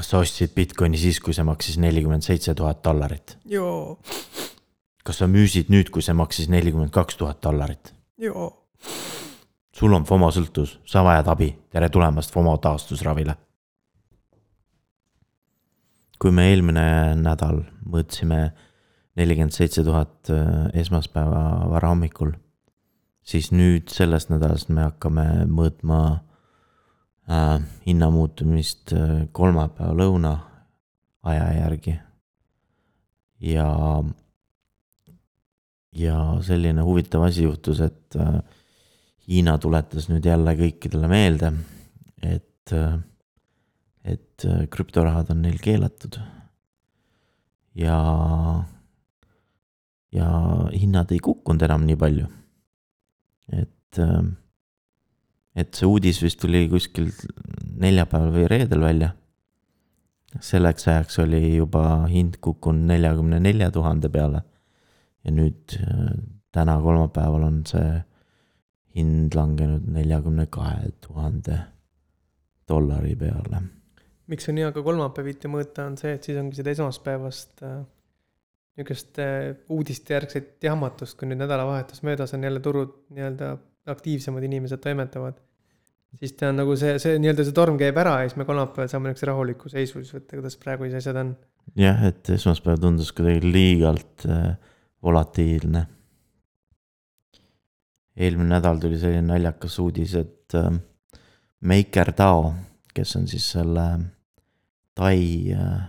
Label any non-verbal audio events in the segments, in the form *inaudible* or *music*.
kas sa ostsid Bitcoini siis, kui see maksis nelikümmend seitse tuhat dollarit? kas sa müüsid nüüd, kui see maksis nelikümmend kaks tuhat dollarit? sul on FOMO sõltuvus, sa vajad abi, tere tulemast FOMO taastusravile. kui me eelmine nädal mõõtsime nelikümmend seitse tuhat äh, esmaspäeva varahommikul, siis nüüd sellest nädalast me hakkame mõõtma äh, hinna muutumist äh, kolmapäeva lõuna aja järgi. ja, ja selline huvitav asi juhtus, et äh, Hiina tuletas nüüd jälle kõikidele meelde, et äh, et äh, krüptorahad on neil keelatud. ja, ja hinnad ei kukkunud enam nii palju. et, äh, et see uudis vist tuli kuskil neljapäeval või reedel välja. selleks ajaks oli juba hind kukkunud neljakümne nelja tuhande peale. ja nüüd äh, täna kolmapäeval on see hind langenud neljakümne kahe tuhande dollari peale miks on hea ka kolmapäeviti mõõta, on see, et siis ongi seda esmaspäevast äh, niisugust äh, uudistejärgset jahmatust, kui nüüd nädalavahetus möödas on jälle turud nii-öelda aktiivsemad inimesed toimetavad. siis ta on nagu see, see nii-öelda see torm käib ära ja siis me kolmapäeval saame niisuguse rahuliku seisu siis võtta, kuidas praegu siis asjad on. jah, et esmaspäev tundus kuidagi liigalt äh, volatiilne. eelmine nädal tuli selline naljakas uudis, et äh, MakerDAO, kes on siis selle Tai äh,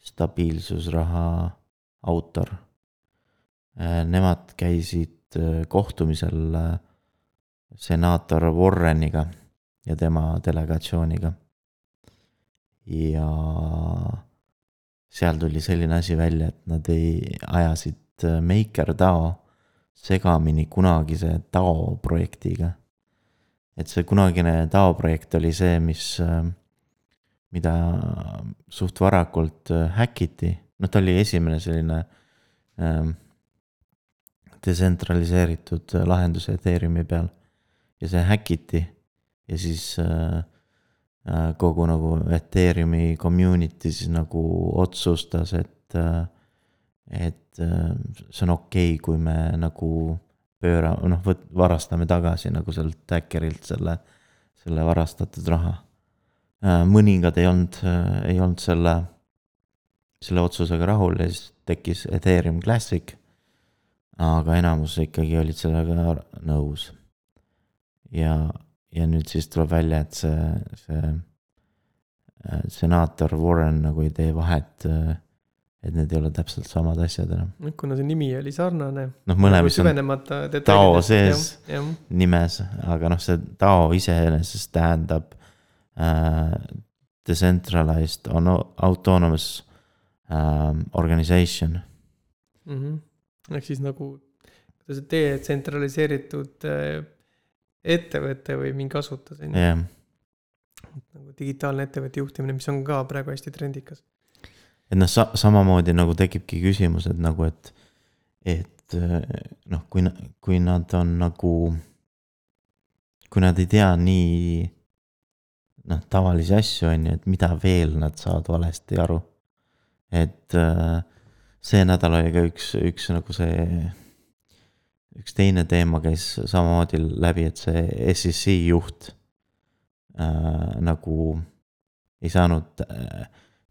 stabiilsusraha autor. äh, Nemad käisid äh, kohtumisel äh, senaator Warreniga ja tema delegatsiooniga. ja seal tuli selline asi välja, et nad ei, ajasid äh, MakerDAO segamini kunagise DAO projektiga. et see kunagine DAO projekt oli see, mis, äh, mida suht varakult äh, häkiti, noh, ta oli esimene selline ähm, detsentraliseeritud lahendus Ethereumi peal. Ja see häkiti ja siis äh, äh, kogu nagu Ethereumi community siis nagu otsustas, et äh,, et äh, see on okei okay,, kui me nagu pööra-, noh, varastame tagasi nagu sealt häkkerilt selle, selle varastatud raha mõningad ei olnud, ei olnud selle, selle otsusega rahul ja siis tekkis Ethereum Classic. aga enamus ikkagi olid sellega nõus. Ja, ja nüüd siis tuleb välja, et see, see äh, senaator Warren nagu ei tee vahet, et need ei ole täpselt samad asjad enam. kuna see nimi oli sarnane. noh, mõlemis on Tao sees nimes, aga noh, see Tao iseenesest tähendab uh, decentralized autonomous um, organization mm. -hmm. ehk siis nagu, kuidas see detsentraliseeritud äh, ettevõte või mingi asutus on ju nagu digitaalne ettevõtte juhtimine, mis on ka praegu hästi trendikas. et noh, sa-, samamoodi nagu tekibki küsimus, et nagu, et, et noh, kui, kui nad on nagu, kui nad ei tea nii noh, tavalisi asju, on ju, et mida veel nad saavad valesti aru. et äh, see nädal oli ka üks, üks nagu see, üks teine teema käis samamoodi läbi, et see SEC juht äh, nagu ei saanud äh,,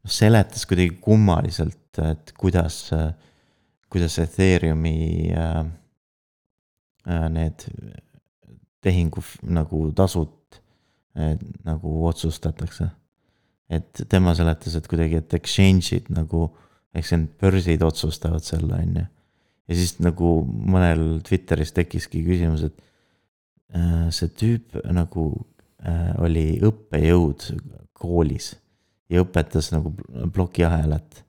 seletas kuidagi kummaliselt, et kuidas äh,, kuidas Ethereumi äh, äh, need tehingu nagu tasud nagu otsustatakse. et tema seletas, et kuidagi, et exchange'id nagu, ehk see on börsid otsustavad selle, on ju. Ja siis nagu mõnel Twitteris tekkiski küsimus, et äh, see tüüp nagu äh, oli õppejõud koolis ja õpetas nagu plokiahelat.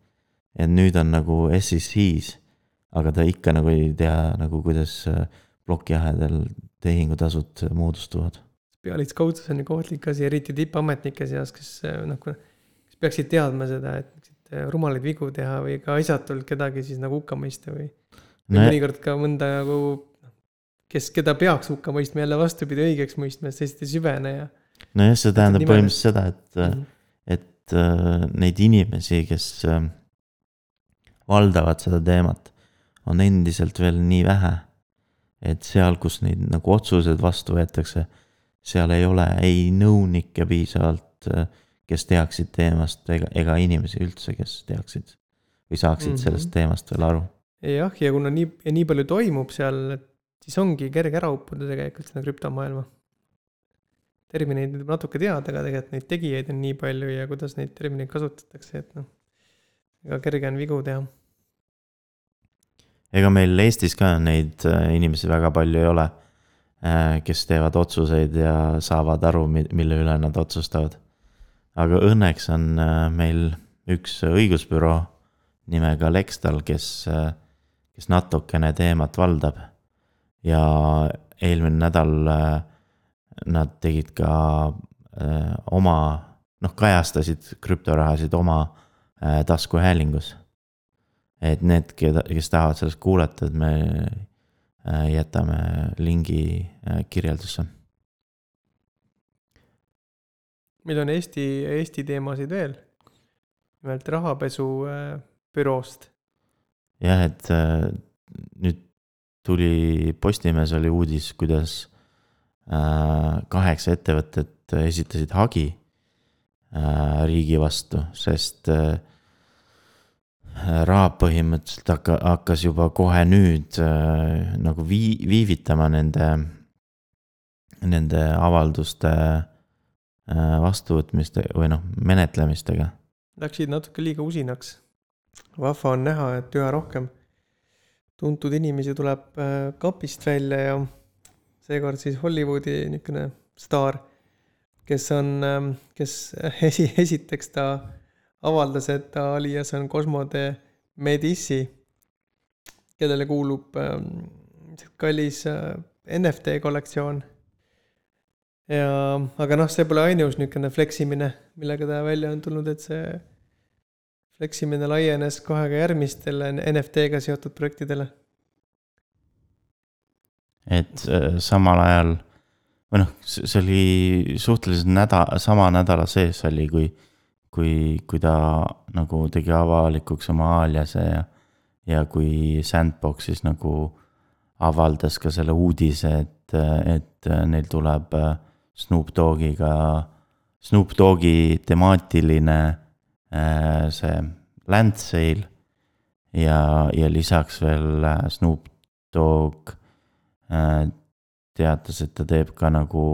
et nüüd on nagu SEC-s, aga ta ikka nagu ei tea nagu, kuidas äh, plokiahedal tehingutasud moodustuvad pealiskaudsus on nagu ohtlik asi, eriti tippametnike seas, kes noh, kes peaksid teadma seda, et eh, rumalaid vigu teha või ka asjatult kedagi siis nagu hukka mõista või. Või mõnikord ka mõnda nagu, kes, keda peaks hukka mõistma, jälle vastupidi õigeks mõistma, sest ei süvene ja. nojah, see tähendab põhimõtteliselt seda, et mm, -hmm. et et äh, neid inimesi, kes äh, valdavad seda teemat, on endiselt veel nii vähe. et seal, kus neid nagu otsused vastu võetakse, seal ei ole ei nõunikke piisavalt, äh, kes teaksid teemast ega, ega inimesi üldse, kes teaksid või saaksid mm -hmm. sellest teemast veel aru. Jah, ja kuna nii, ja nii palju toimub seal, et siis ongi kerge ära uppuda tegelikult sinna krüptomaailma. termineid võib natuke teada, aga tegelikult neid tegijaid on nii palju ja kuidas neid termineid kasutatakse, et noh, ega kerge on vigu teha. ega meil Eestis ka neid äh, inimesi väga palju ei ole, äh, kes teevad otsuseid ja saavad aru, mille üle nad otsustavad. aga õnneks on äh, meil üks õigusbüroo nimega Lextal, kes, kes natukene teemat valdab ja eelmine nädal äh, nad tegid ka äh, oma, noh, kajastasid krüptorahasid oma äh, taskuhäälingus. et need, keda, kes tahavad sellest kuulata, et me jätame lingi kirjeldusse. meil on Eesti, Eesti teemasid veel. nimelt rahapesu büroost. Jah, et nüüd tuli Postimehes oli uudis, kuidas äh, kaheksa ettevõtet esitasid hagi äh, riigi vastu, sest äh, Raab põhimõtteliselt hakka, hakkas juba kohe nüüd nagu vii-, viivitama nende, nende avalduste vastuvõtmiste või noh, menetlemistega. Läksid natuke liiga usinaks. Vahva on näha, et üha rohkem tuntud inimesi tuleb äh, kapist välja ja seekord siis Hollywoodi niisugune staar, kes on, ähm, kes *laughs* esi, esiteks ta avaldas, et ta alias on Cosmo de Medici, kellele kuulub ähm, kallis äh, NFT kollektsioon. ja, aga noh, see pole ainus niisugune fleksimine, millega ta välja on tulnud, et see fleksimine laienes kohe ka järgmistele NFT-ga seotud projektidele. et äh, samal ajal või noh, see oli suhteliselt nädal, sama nädala sees oli, kui, kui, kui ta nagu tegi avalikuks oma aliase ja, ja kui Sandboxis nagu avaldas ka selle uudise, et, et neil tuleb äh, Snoop Dogiga, Snoop Dogi temaatiline see Land Sale ja, ja lisaks veel äh, Snoop Dogg äh, teatas, et ta teeb ka nagu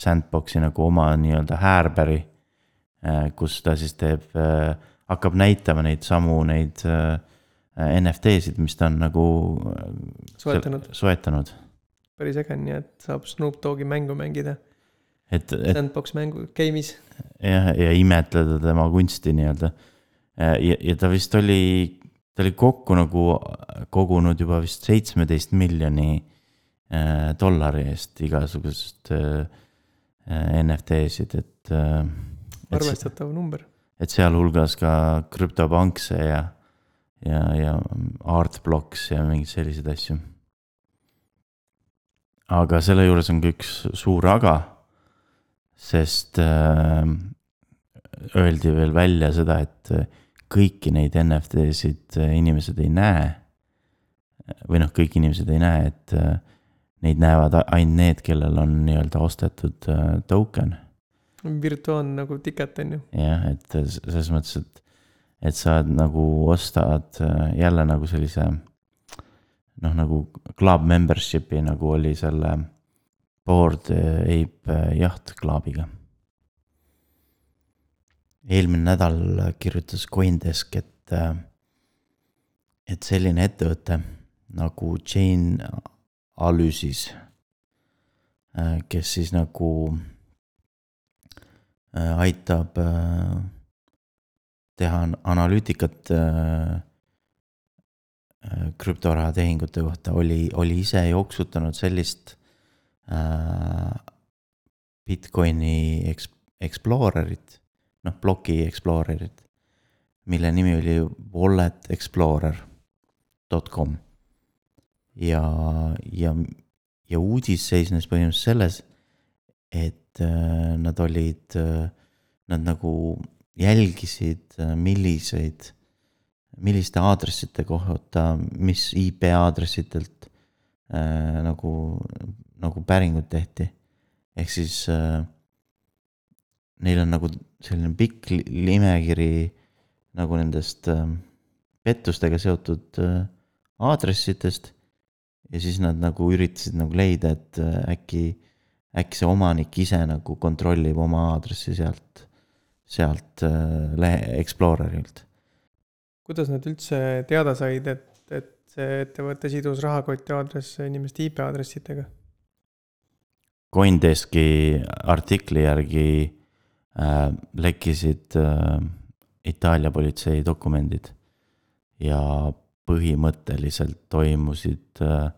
sandbox'i nagu oma nii-öelda Härberi, kus ta siis teeb, hakkab näitama neid samu, neid NFT-sid, mis ta on nagu soetanud, soetanud. päris äge, nii et saab Snoop Dogi mängu mängida et, et. Sandbox mängu, game'is. Jah, ja imetleda tema kunsti nii-öelda. ja, ja ta vist oli, ta oli kokku nagu kogunud juba vist seitsmeteist miljoni äh, dollari eest igasugusest äh, NFT-sid, et äh,. arvestatav number. et sealhulgas ka krüptopankse ja, ja, ja Artblocks ja mingeid selliseid asju. aga selle juures on ka üks suur aga sest äh, öeldi veel välja seda, et äh, kõiki neid NFT-sid äh, inimesed ei näe. või noh, kõik inimesed ei näe, et äh, neid näevad ainult need, kellel on nii-öelda ostetud äh, token. virtuaalne nagu ticket on ju. jah, et selles mõttes, et, et sa nagu ostad äh, jälle nagu sellise noh, nagu club membership'i nagu oli selle Board Ape Yacht Clubiga. eelmine nädal kirjutas Coindesk, et, et selline ettevõte nagu Chain Alysis, kes siis nagu aitab teha analüütikat krüptorahatehingute kohta, oli, oli ise jooksutanud sellist Äh, Bitcoini eks-, Explorerit, noh, ploki Explorerit, mille nimi oli walletexplorer.com. ja, ja, ja uudis seisnes põhimõtteliselt selles, et äh, nad olid, äh, nad nagu jälgisid, milliseid, milliste aadressite kohta, mis IP aadressidelt äh, nagu, nagu päringud tehti. ehk siis äh, neil on nagu selline pikk nimekiri nagu nendest äh, pettustega seotud äh, aadressidest ja siis nad nagu üritasid nagu leida, et äh, äkki, äkki see omanik ise nagu kontrollib oma aadressi sealt, sealt äh, lehe Explorerilt. kuidas nad üldse teada said, et, et see ettevõte sidus rahakoti aadresse inimeste IP aadressidega? Coindeski artikli järgi äh, lekkisid äh, Itaalia politsei dokumendid ja põhimõtteliselt toimusid äh,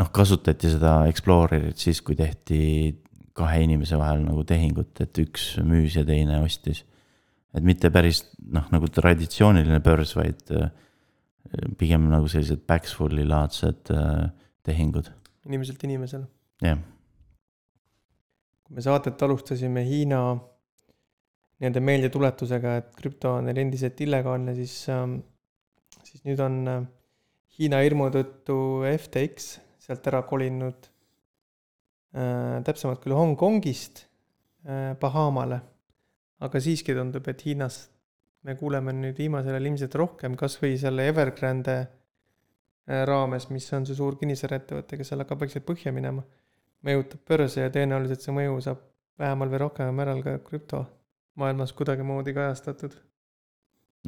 noh, kasutati seda Explorerit siis, kui tehti kahe inimese vahel nagu tehingut, et üks müüs ja teine ostis. et mitte päris noh, nagu traditsiooniline börs, vaid äh, pigem nagu sellised backsfully laadsed äh, tehingud, inimeselt inimesele. Jah kui me saadet alustasime Hiina nii-öelda meeldetuletusega, et krüpto on neil endiselt illegaalne, siis, siis nüüd on äh, Hiina hirmu tõttu FTX sealt ära kolinud äh, täpsemalt küll Hongkongist äh, Bahamale. aga siiski tundub, et Hiinas me kuuleme nüüd viimasel ajal ilmselt rohkem, kasvõi selle Evergrande äh, raames, mis on see suur kinnisvaraettevõte, kes seal hakkab vaikselt põhja minema mõjutab börse ja tõenäoliselt see mõju saab vähemal või rohkemal määral ka krüptomaailmas kuidagimoodi kajastatud.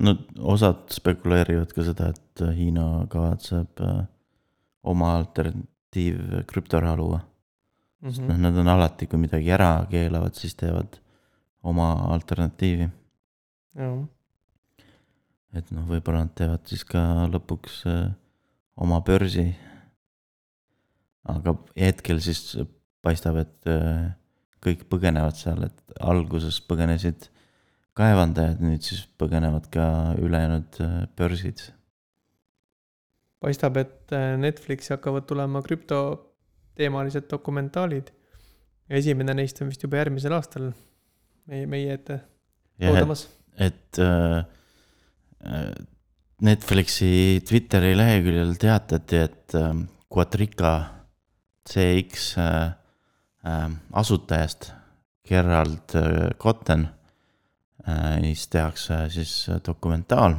no osad spekuleerivad ka seda, et Hiina kavatseb äh, oma alternatiiv krüptoraha luua. sest noh, nad on alati, kui midagi ära keelavad, siis teevad oma alternatiivi. jah, et noh, võib-olla nad teevad siis ka lõpuks äh, oma börsi. Aga hetkel siis paistab, et äh, kõik põgenevad seal, et alguses põgenesid kaevandajad, nüüd siis põgenevad ka ülejäänud äh, börsid paistab, et äh, Netflixi hakkavad tulema krüptoteemalised dokumentaalid. esimene neist on vist juba järgmisel aastal meie, meie ette et oodamas. et äh, Netflixi Twitteri leheküljel teatati, et Quatrica CX äh, äh, asutajast Gerald Cotten äh,, siis tehakse siis dokumentaal.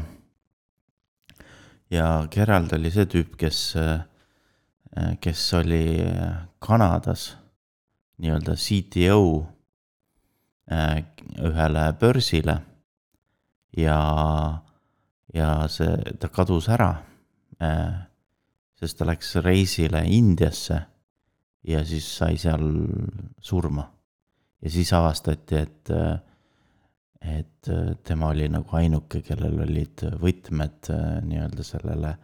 ja Gerald oli see tüüp, kes kes oli Kanadas nii-öelda CTO ühele börsile ja, ja see, ta kadus ära. sest ta läks reisile Indiasse ja siis sai seal surma. ja siis avastati, et, et tema oli nagu ainuke, kellel olid võtmed nii-öelda sellele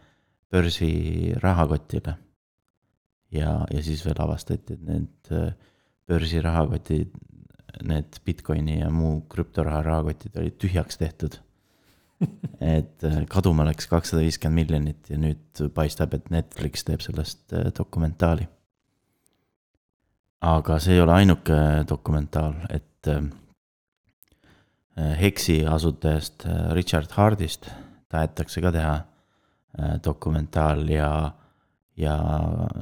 börsi rahakotile. ja, ja siis veel avastati, et need börsi rahakotid, need Bitcoini ja muu krüptoraha rahakotid olid tühjaks tehtud. *laughs* et kaduma läks kakssada viiskümmend miljonit ja nüüd paistab, et Netflix teeb sellest dokumentaali. Aga see ei ole ainuke dokumentaal, et äh, Hexi asutajast äh, Richard Hardist tahetakse ka teha äh, dokumentaal ja, ja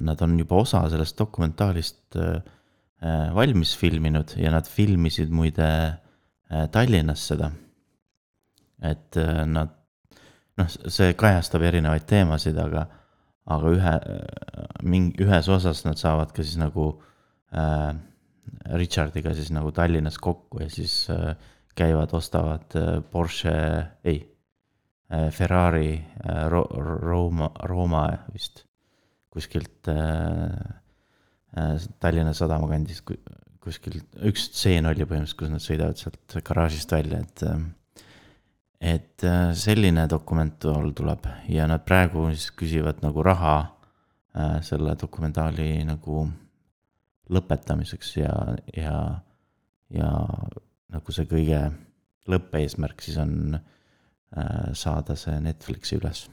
nad on juba osa sellest dokumentaalist valmis filminud ja nad filmisid muide Tallinnas seda. et nad, noh, see kajastab erinevaid teemasid, aga, aga ühe, mingi, ühes osas nad saavad ka siis nagu äh, Richardiga siis nagu Tallinnas kokku ja siis äh, käivad, ostavad äh, Porsche, ei äh,, Ferrari äh, Ro-, Rooma, Rooma vist kuskilt äh, äh, Tallinna sadama kandis ku- kuskilt, üks stseen oli põhimõtteliselt, kus nad sõidavad sealt garaažist välja, et äh, et äh, selline dokumentaal tuleb ja nad praegu siis küsivad nagu raha äh, selle dokumentaali nagu lõpetamiseks ja, ja, ja nagu see kõige lõppeesmärk siis on äh, saada see Netflixi üles.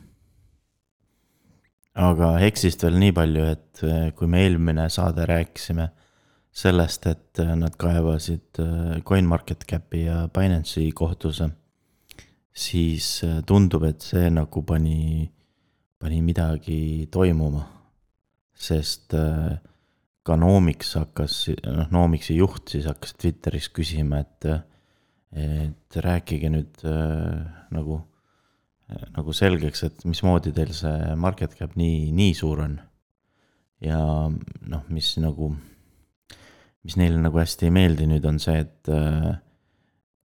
aga Hexist veel nii palju, et äh, kui me eelmine saade rääkisime sellest, et äh, nad kaevasid äh, CoinMarketCapi ja Binance'i kohtusse, siis äh, tundub, et see nagu pani, pani midagi toimuma. sest ka Nomics hakkas, noh, Nomicsi juht siis hakkas Twitteris küsima, et, et rääkige nüüd nagu, nagu selgeks, et mismoodi teil see market cap nii, nii suur on. ja noh, mis nagu mis neile nagu hästi ei meeldi nüüd, on see, et, äh,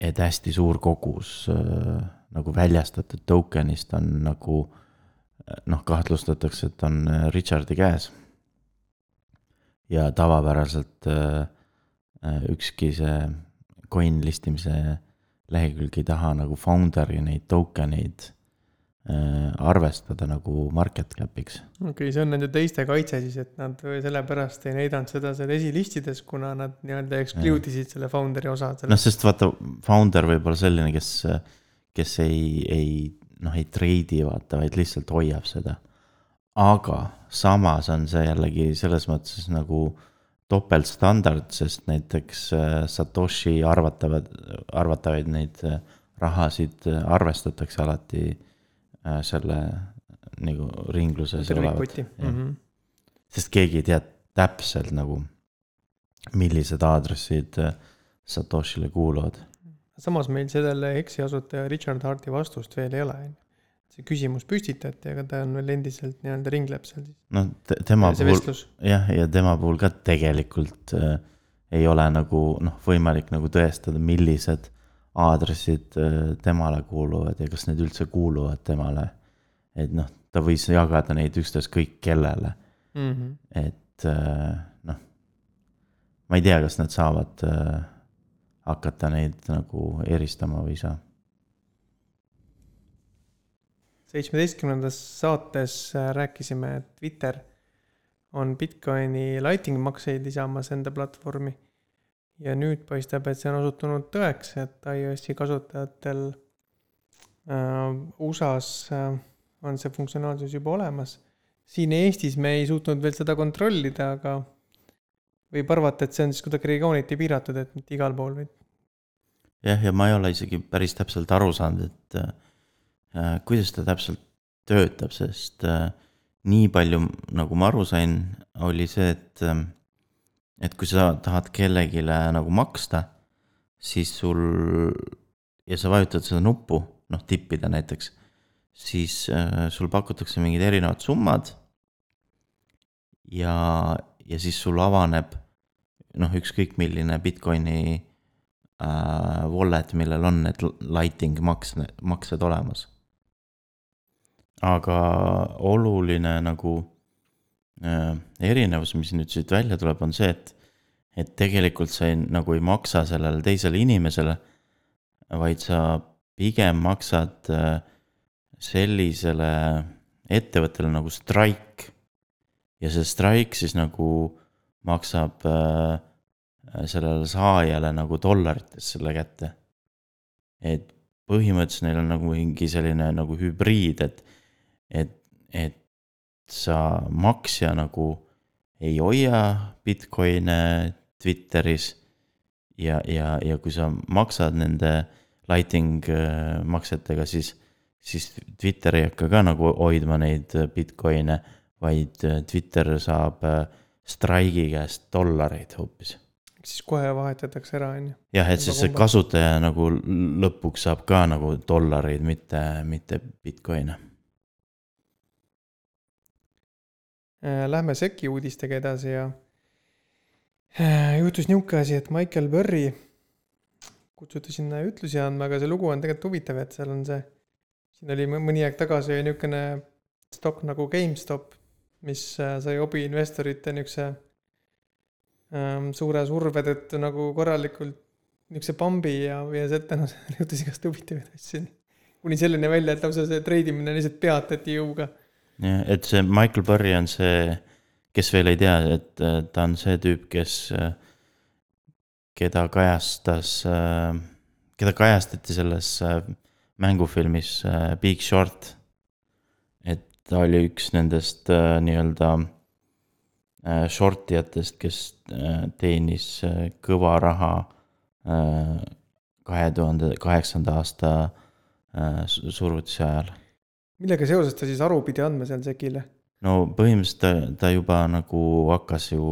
et hästi suur kogus äh, nagu väljastatud token'ist on nagu äh, noh, kahtlustatakse, et on Richardi käes. Ja tavapäraselt ükski see coin listimise lehekülg ei taha nagu founder'i neid token eid Äh, arvestada nagu market cap'iks. okei okay,, see on nende teiste kaitse siis, et nad sellepärast ei näidanud seda seal esilistides, kuna nad nii-öelda exclude isid selle founder'i osa. noh, sest vaata, founder võib olla selline, kes, kes ei, ei noh, ei treidi vaata, vaid lihtsalt hoiab seda. Aga samas on see jällegi selles mõttes nagu topeltstandard, sest näiteks äh, Satoshi arvatavad, arvatavaid neid äh, rahasid arvestatakse alati Äh, selle nagu ringluses olevat. Mm -hmm. sest keegi ei tea täpselt nagu, millised aadressid äh, Satoshile kuuluvad. samas meil sellele Exi asutaja Richard Harti vastust veel ei ole, on ju. See küsimus püstitati, aga ta on veel endiselt nii-öelda ringleb seal siis. noh, tema see puhul, jah, ja tema puhul ka tegelikult äh, ei ole nagu noh, võimalik nagu tõestada, millised aadressid äh, temale kuuluvad ja kas need üldse kuuluvad temale. et noh, ta võis jagada neid ükstaskõik kellele mm. -hmm. et äh, noh, ma ei tea, kas nad saavad äh, hakata neid nagu eristama või ei saa. Seitsmeteistkümnendas saates rääkisime, et Twitter on Bitcoini lighting makseid lisamas enda platvormi ja nüüd paistab, et see on osutunud tõeks, et iOS-i kasutajatel äh, USA-s äh, on see funktsionaalsus juba olemas. siin Eestis me ei suutnud veel seda kontrollida, aga võib arvata, et see on siis kuidagi regiooniti piiratud, et mitte igal pool või? jah, ja ma ei ole isegi päris täpselt aru saanud, et äh, kuidas ta täpselt töötab, sest äh, nii palju, nagu ma aru sain, oli see, et äh, et kui sa tahad kellelegi nagu maksta, siis sul ja sa vajutad seda nuppu, noh tippida näiteks, siis äh, sul pakutakse mingid erinevad summad. ja, ja siis sul avaneb noh, ükskõik milline Bitcoini äh, wallet, millel on need lighting maks, maksed olemas. Aga oluline nagu Äh, erinevus, mis nüüd siit välja tuleb, on see, et, et tegelikult sa ei, nagu ei maksa sellele teisele inimesele, vaid sa pigem maksad äh, sellisele ettevõttele nagu Strike. ja see Strike siis nagu maksab äh, sellele saajale nagu dollarites selle kätte. et põhimõtteliselt neil on nagu mingi selline nagu hübriid, et, et, et sa maksja nagu ei hoia Bitcoin'e Twitteris. ja, ja, ja kui sa maksad nende lighting äh, maksetega, siis, siis Twitter ei hakka ka nagu hoidma neid Bitcoin'e, vaid äh, Twitter saab äh, Strike'i käest dollareid hoopis siis kohe vahetatakse ära, on ju. jah, et siis see kasutaja nagu lõpuks saab ka nagu dollareid, mitte, mitte Bitcoin'e lähme SEC-i uudistega edasi ja äh, juhtus niisugune asi, et Michael Burry kutsuti sinna ütlusi andma, aga see lugu on tegelikult huvitav, et seal on see, siin oli mõni aeg tagasi niisugune stokk nagu GameStop, mis äh, sai hobi investorite niisuguse ähm, suure surve tõttu nagu korralikult niisuguse pambi ja, ja sealt tänu *laughs* juhtus igast huvitavaid asju. kuni selleni välja, et lausa see treidimine lihtsalt peatati jõuga jah, et see Michael Burry on see, kes veel ei tea, et äh, ta on see tüüp, kes, äh, keda kajastas, äh, keda kajastati selles mängufilmis Big Short. et ta oli üks nendest nii-öelda äh, short ijatest, kes teenis kõva raha kahe tuhande kaheksanda aasta su- survutise ajal. Millega seoses ta siis aru pidi andma seal Sekile? no põhimõtteliselt ta, ta juba nagu hakkas ju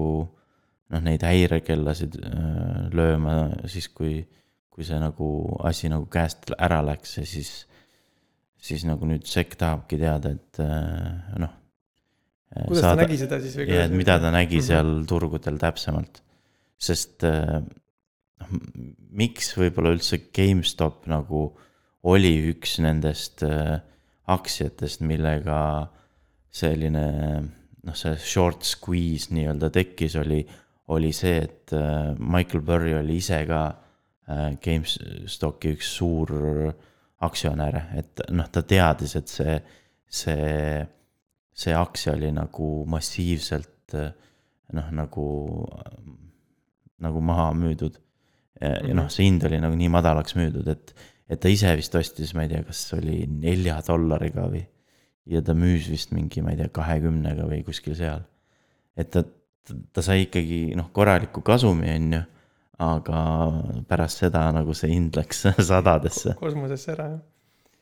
noh, neid häirekellasid äh, lööma siis, kui, kui see nagu asi nagu käest ära läks ja siis, siis nagu nüüd sekk tahabki teada, et äh, noh. kuidas ta nägi seda siis või? ja, et mida ta nägi Mhm. seal turgudel täpsemalt, sest äh, noh, miks võib-olla üldse GameStop nagu oli üks nendest äh, aktsiatest, millega selline noh, see short squeeze nii-öelda tekkis, oli, oli see, et äh, Michael Burry oli ise ka äh, GameStopi üks suur aktsionär, et noh, ta teadis, et see, see, see aktsia oli nagu massiivselt äh, noh, nagu, nagu maha müüdud. ja noh, see hind oli nagu nii madalaks müüdud, et, et ta ise vist ostis, ma ei tea, kas oli nelja dollariga või. ja ta müüs vist mingi, ma ei tea, kahekümnega või kuskil seal. et ta, ta sai ikkagi noh, korraliku kasumi, on ju. aga pärast seda nagu see hind läks *laughs* sadadesse. kosmosesse ära, jah.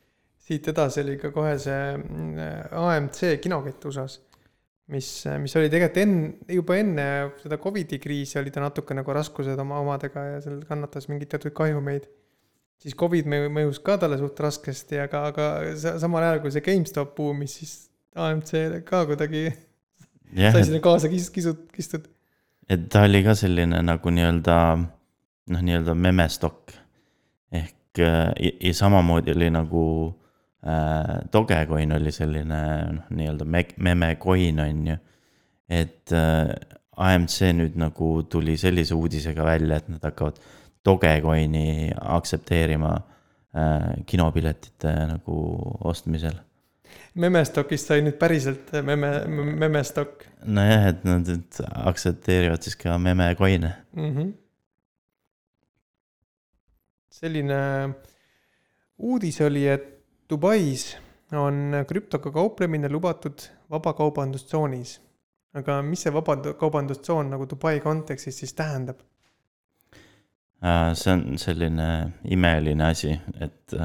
siit edasi oli ka kohe see mm, AMC kinokett USA-s, mis, mis oli tegelikult enne, juba enne seda Covidi kriisi oli ta natuke nagu raskused oma omadega ja seal kannatas mingeid teatud kahjumeid. Siis Covid mõju- mõjus ka talle suht raskesti, aga, aga sa- samal ajal kui see GameStop buumis, siis AMC ka kuidagi jah, sai sinna kaasa kis-, kisut-, kistud. et ta oli ka selline nagu nii-öelda noh, nii-öelda memestokk. ehk äh, ja, ja samamoodi oli nagu äh, Dogecoin oli selline noh, nii-öelda me- memecoin on ju. et äh, AMC nüüd nagu tuli sellise uudisega välja, et nad hakkavad Dogecoini aktsepteerima äh, kinopiletite nagu ostmisel. Memestokist sai nüüd päriselt meme, memestok nojah, et nad nüüd aktsepteerivad siis ka memecoin'e. mm. -hmm. selline uudis oli, et Dubais on krüptoga kauplemine lubatud vabakaubandustsoonis. aga mis see vabakaubandustsoon nagu Dubai kontekstis siis tähendab? Äh, see on selline imeline asi, et,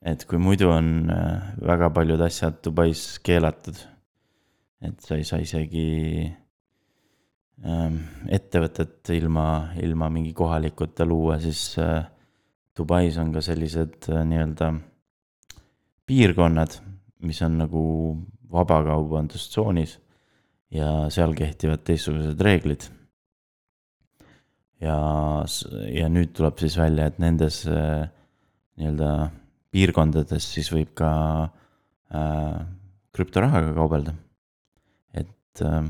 et kui muidu on äh, väga paljud asjad Dubais keelatud, et sa ei saa isegi ähm, ettevõtet ilma, ilma mingi kohalikuta luua, siis äh, Dubais on ka sellised äh, nii-öelda piirkonnad, mis on nagu vabakaubandustsoonis ja seal kehtivad teistsugused reeglid ja, ja nüüd tuleb siis välja, et nendes äh, nii-öelda piirkondades siis võib ka äh, krüptorahaga kaubelda. et äh,,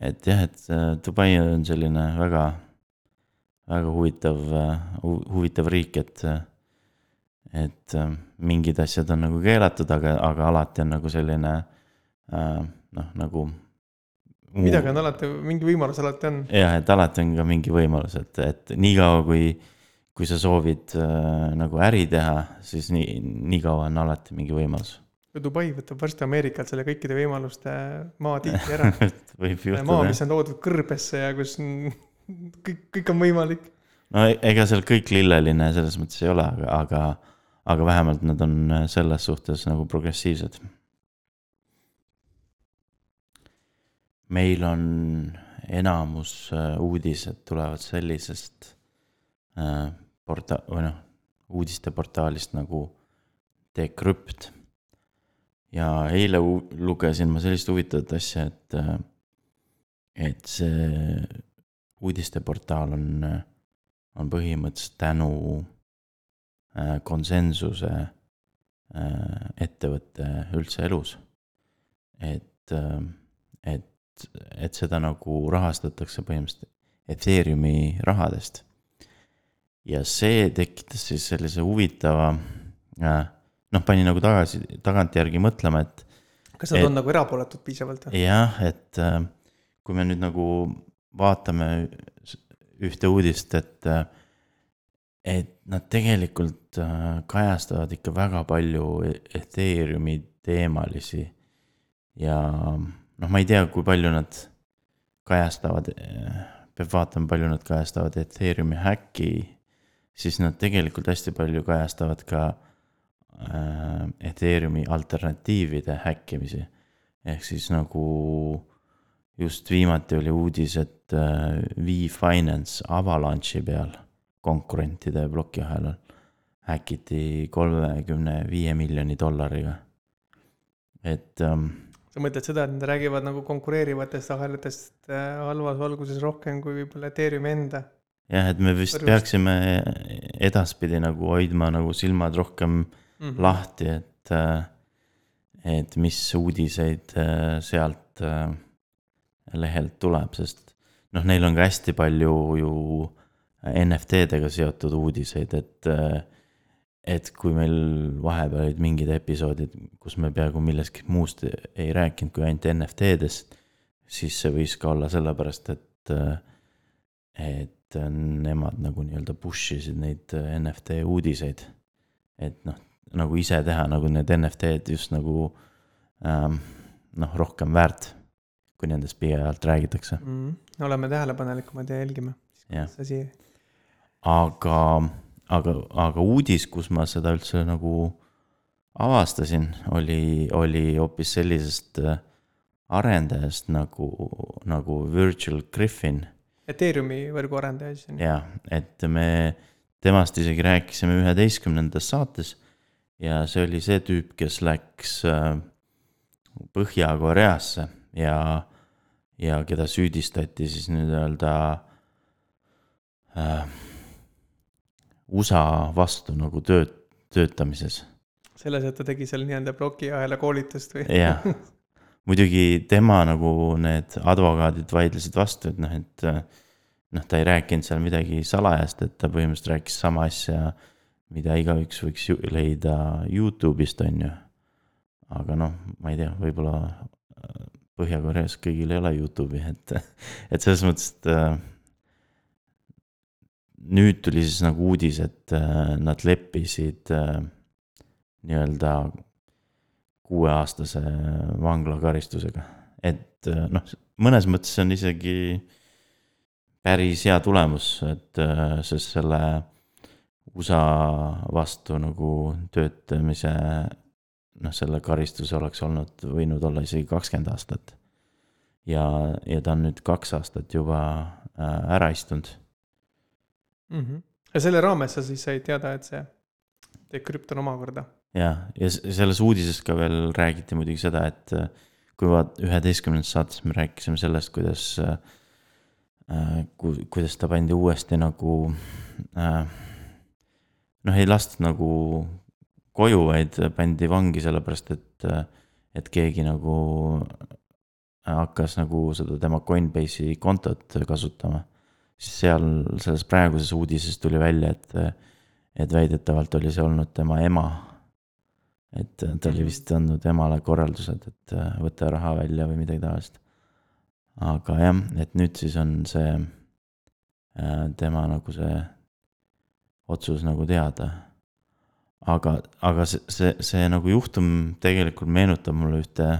et jah, et äh, Dubai on selline väga, väga huvitav äh,, huvitav riik, et et mingid asjad on nagu keelatud, aga, aga alati on nagu selline äh, noh, nagu midagi on alati, mingi võimalus alati on. jah, et alati on ka mingi võimalus, et, et niikaua kui, kui sa soovid äh, nagu äri teha, siis nii, nii kaua on alati mingi võimalus. Dubai võtab varsti Ameerikalt selle kõikide võimaluste maatiiki ära. *laughs* maa, mis on loodud kõrbesse ja kus *laughs* kõik, kõik on võimalik. no e- ega seal kõik lilleline selles mõttes ei ole, aga, aga, aga vähemalt nad on selles suhtes nagu progressiivsed. Meil on enamus äh, uudised tulevad sellisest äh, porta- või noh, uudisteportaalist nagu Decrypt. ja eile lugesin ma sellist huvitavat asja, et, et see uudisteportaal on, on põhimõtteliselt tänu äh, konsensuse äh, ettevõtte üldse elus. et, et, et seda nagu rahastatakse põhimõtteliselt Ethereumi rahadest. ja see tekitas siis sellise huvitava äh, noh, pani nagu tagasi, tagantjärgi mõtlema, et kas nad Et- on nagu erapooletud piisavalt või? jah, et äh, kui me nüüd nagu vaatame ühte uudist, et, et nad tegelikult äh, kajastavad ikka väga palju Ethereumi teemalisi. ja noh, ma ei tea, kui palju nad kajastavad, peab vaatama, palju nad kajastavad Ethereumi häkki, siis nad tegelikult hästi palju kajastavad ka äh, Ethereumi alternatiivide häkkimisi. ehk siis nagu just viimati oli uudis, et äh, V-Finance Avalanche'i peal konkurentide plokiahelal häkiti kolmekümne viie miljoni dollariga. et ähm, sa mõtled seda, et nad räägivad nagu konkureerivatest ahelatest äh, halvas valguses rohkem kui võib-olla Ethereumi enda? jah, et me vist Võrgust. peaksime edaspidi nagu hoidma nagu silmad rohkem mm -hmm. lahti, et, äh, et mis uudiseid äh, sealt lehelt tuleb, sest noh, neil on ka hästi palju ju NFT-dega seotud uudiseid, et et kui meil vahepeal olid mingid episoodid, kus me peaaegu millestki muust ei rääkinud kui ainult NFT-dest, siis see võis ka olla sellepärast, et, et nemad nagu nii-öelda push isid neid NFT uudiseid. et noh, nagu ise teha nagu need NFT-d just nagu ähm, noh, rohkem väärt, kui nendest pikalt räägitakse mm,. oleme tähelepanelikumad ja jälgime, mis asi. aga aga, aga uudis, kus ma seda üldse nagu avastasin, oli, oli hoopis sellisest äh, arendajast nagu, nagu Virgil Griffin. Ethereumi võrguarendaja siis on ju? jah, et me temast isegi rääkisime üheteistkümnendas saates ja see oli see tüüp, kes läks äh, Põhja-Koreasse ja, ja keda süüdistati siis nii-öelda äh, USA vastu nagu tööd, töötamises. selles, et ta tegi seal nii-öelda plokiahela koolitust või? jah, *laughs* muidugi tema nagu need advokaadid vaidlesid vastu, et noh, et noh, ta ei rääkinud seal midagi salajast, et ta põhimõtteliselt rääkis sama asja, mida igaüks võiks ju leida Youtube'ist, on ju. aga noh, ma ei tea, võib-olla Põhja-Koreas kõigil ei ole Youtube'i, et, et selles mõttes, et nüüd tuli siis nagu uudis, et äh, nad leppisid äh, nii-öelda kuueaastase vanglakaristusega. et äh, noh, mõnes mõttes see on isegi päris hea tulemus, et sest selle USA vastu nagu töötamise noh, selle karistus oleks olnud, võinud olla isegi kakskümmend aastat. ja, ja ta on nüüd kaks aastat juba ära istunud mm. -hmm. ja selle raames sa siis said teada, et see dekrüpton omakorda. ja, ja selles uudises ka veel räägiti muidugi seda, et äh, kui vaat üheteistkümnendas saates me rääkisime sellest, kuidas äh, ku-, kuidas ta pandi uuesti nagu äh, noh, ei lastud nagu koju, vaid pandi vangi sellepärast, et, et keegi nagu hakkas nagu seda tema Coinbase'i kontot kasutama seal selles praeguses uudises tuli välja, et, et väidetavalt oli see olnud tema ema. et ta oli mhm. vist andnud emale korraldused, et võta raha välja või midagi taolist. aga jah, et nüüd siis on see äh, tema nagu see otsus nagu teada. aga, aga see, see, see nagu juhtum tegelikult meenutab mulle ühte,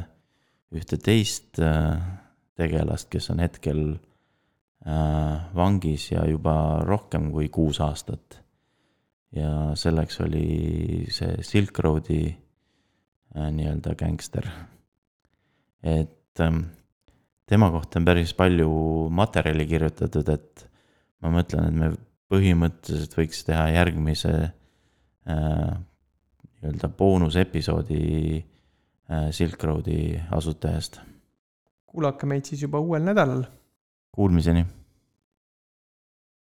ühte teist äh, tegelast, kes on hetkel Äh, vangis ja juba rohkem kui kuus aastat. ja selleks oli see Silk Roadi äh, nii-öelda gängster. et ähm, tema kohta on päris palju materjali kirjutatud, et ma mõtlen, et me põhimõtteliselt võiks teha järgmise äh, nii-öelda boonusepisoodi äh, Silk Roadi asutajast. kuulake meid siis juba uuel nädalal Kuulmiseni